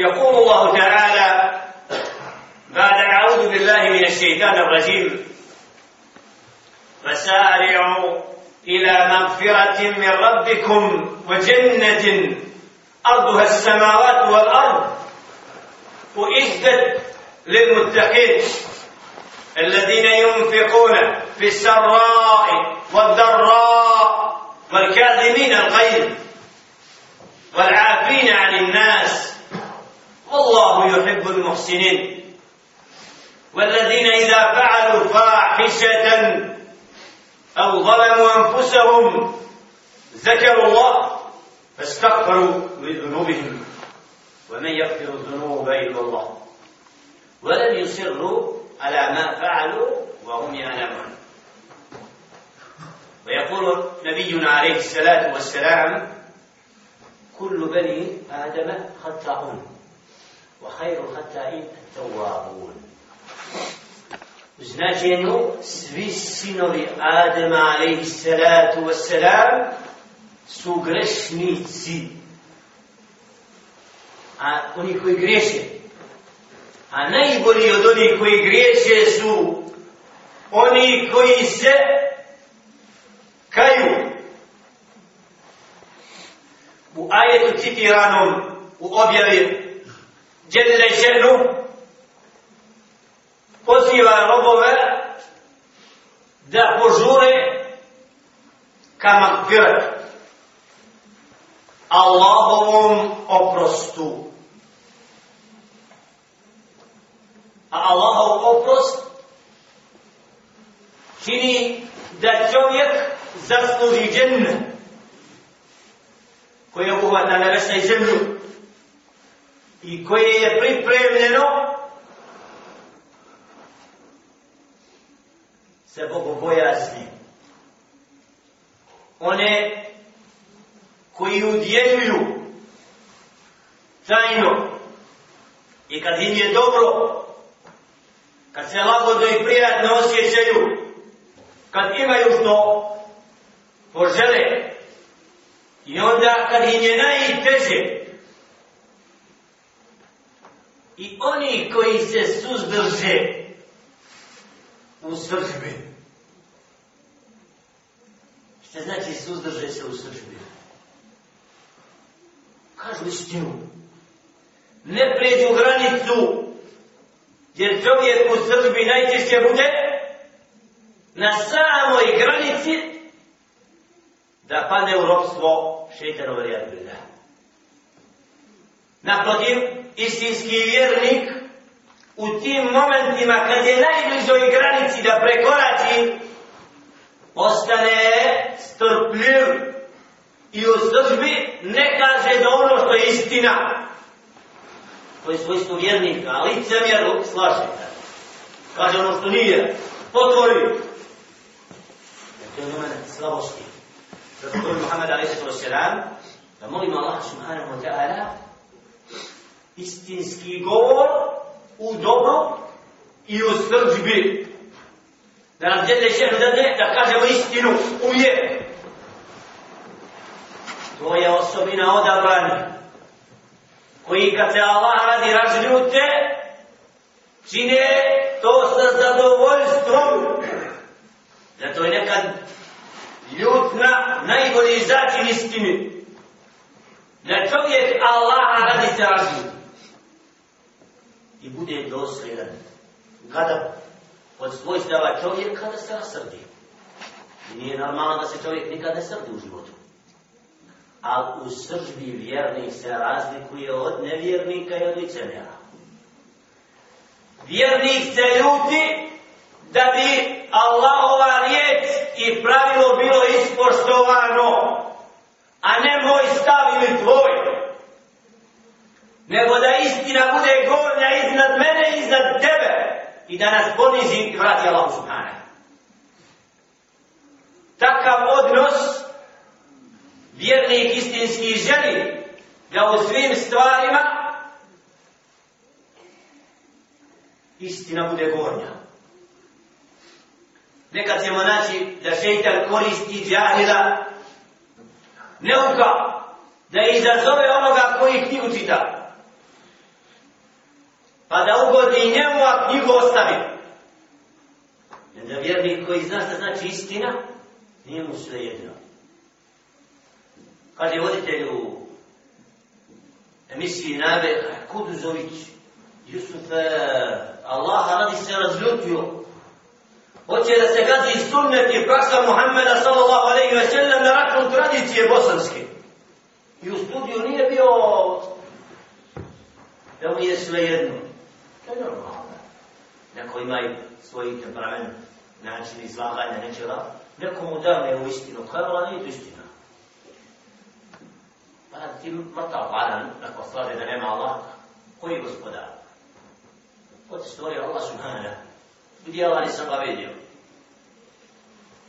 يقول الله تعالى بعد أعوذ بالله من الشيطان الرجيم. فسارعوا إلى مغفرة من ربكم وجنة أرضها السماوات والأرض وإجدت للمتقين الذين ينفقون في السراء والضراء والكاظمين الغيظ والعافين عن يحب المحسنين. والذين إذا فعلوا فاحشة أو ظلموا أنفسهم ذكروا الله فاستغفروا لذنوبهم. ومن يغفر الذنوب إلا الله. ولم يصروا على ما فعلوا وهم يعلمون. ويقول نبينا عليه الصلاة والسلام كل بني آدم خطاؤون. وخير الخطائين التوابون značenju svi sinovi Adema alaihi salatu wassalam su grešnici a oni koji griješe a najbolji od onih koji griješe su oni koji se kaju u ajetu citiranom u objavi Jelle ženu poziva robove da požure ka makfirat Allahovom oprostu. A Allahov oprost čini da čovjek zasluži dženne koje obuhvata nebesa i zemlju i koje je pripremljeno se Bogu bojazni. One koji udjeljuju tajno i kad im je dobro, kad se lagodno i prijatno osjećaju, kad imaju što požele i onda kad im je najteže i oni koji se suzdrže u sržbi. Šta znači suzdrže se u sržbi? Kažu istinu. Ne pređu granicu, jer čovjek u sržbi najčešće bude na samoj granici da padne u ropstvo šeitanove rijadbila. Naprotiv, istinski vjernik u tim momentima kad je najbližoj granici da prekorači, ostane strpljiv i u sržbi ne kaže da ono što je istina. To je svojstvo vjernika, ali lice slaže. Kaže ono što nije. Potvori. To je moment slabosti. Zato je Muhammed a.s. da molimo Allah subhanahu wa ta'ala istinski govor u dobro i u srđbi. Da nam djede šehr da ne, da kažemo istinu uvijek. To je osobina odabrani. Koji kad se Allah radi razljute, čine to sa zadovoljstvom. Zato je nekad ljutna najbolji začin istini. Da čovjek Allah radi se razljute i bude dosljedan. Kada od svojstava čovjek kada se rasrdi. I nije normalno da se čovjek nikad ne srdi u životu. A u sržbi vjernik se razlikuje od nevjernika i od licemjera. Vjernik se ljuti da bi Allahova riječ i pravilo bilo ispoštovano, a ne moj stav ili tvoj nego da istina bude gornja iznad mene i iznad tebe i da nas ponizi i vrati Allah subhanahu. Takav odnos vjernik istinski želi da u svim stvarima istina bude gornja. Nekad ćemo naći da šeitan koristi džahila neuka da izazove onoga koji knjigu čita pa njemu, a knjigu ostavi. Jer da vjernik koji zna šta znači istina, nije mu sve jedno. Kaže voditelj u emisiji Nabe, Kuduzović, Jusuf, Allah radi se razljutio. Hoće da se gazi sunnet i praksa Muhammeda sallallahu alaihi wa sallam na račun tradicije bosanske. I u studiju nije bio da mu je sve jedno. To je normalno. Neko ima svoj temperament, način izlaganja nečega. Neko mu da ne u istinu. Kaj vola nije to istina? Pa ti mrtav vadan, ako slaže da nema Allah. Koji je gospodar? Ko ti stvori Allah subhanahu? Gdje Allah nisam ga vidio?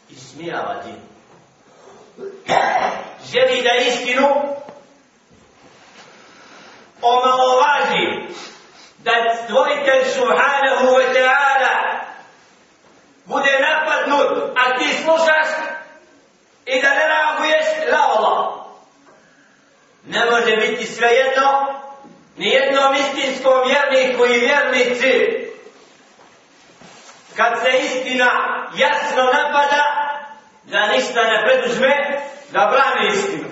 I smijava ti. Želi da istinu omalovaži da stvoritelj subhanahu wa ta'ala bude napadnut, a ti slušaš i da ne reaguješ la Allah. Ne može biti sve jedno, ni jednom istinskom vjerniku i vjernici, kad se istina jasno napada, da ništa ne preduzme, da brani istinu.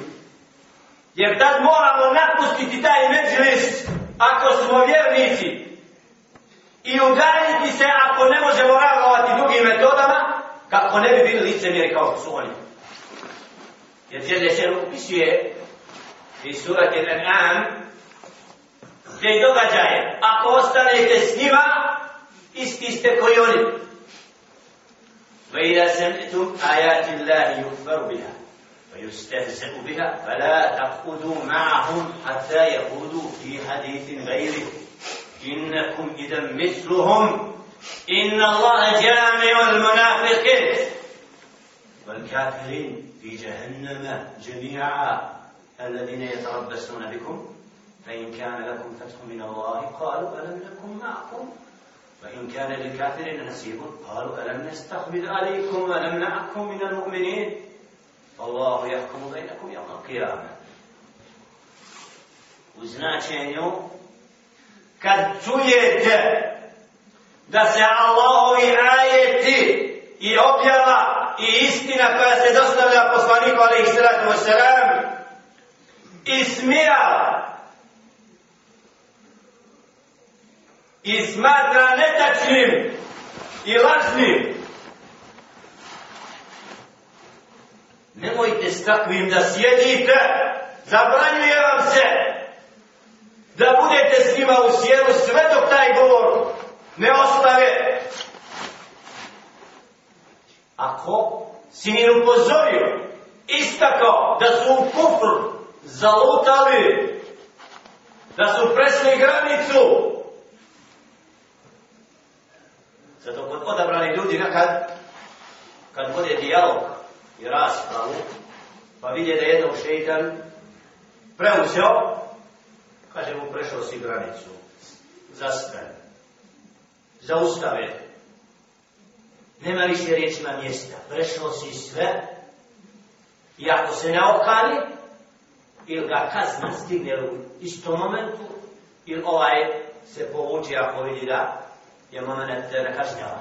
Jer tad moramo napustiti taj međlis ako smo vjernici i udaljiti se ako ne možemo reagovati drugim metodama kako ne bi bili licemjeri kao što su oni. Jer Đele se upisuje i surat je An'am te događaje. Ako ostanete s njima, isti ste koji oni. وإذا سمعتم آيات الله يكفر بها ويستهزأ بها فلا تقعدوا معهم حتى يقودوا في حديث غيره. إنكم إذا مثلهم. إن الله جامع المنافقين. والكافرين في جهنم جميعا. الذين يتربصون بكم فإن كان لكم فتح من الله قالوا ألم نكن معكم؟ وإن كان للكافرين نصيب قالوا ألم نستحوذ عليكم ولم من المؤمنين؟ Allahu jahkumu bejnakum jahkumu kirame. U značenju, kad čujete da se Allahovi ajeti i objava i istina koja se dostavlja poslaniku alaih sratu wasalam i smija i smatra netačnim i lažnim nemojte s takvim da sjedite, zabranjuje vam se da budete s njima u sjelu sve dok taj govor ne ostave. Ako si mi upozorio, istakao da su u kufr zalutali, da su presli granicu, zato kod odabrani ljudi nekad, kad bude dijalog, i raspravu, pa vidje da jednom šeitan preuzeo, kaže mu prešao si granicu, zastane, zaustave, nema više riječima mjesta, prešao si sve, i ako se ne okani, ili ga kazna stigne u istom momentu, ili ovaj se povuče ako vidi da je moment nekažnjava.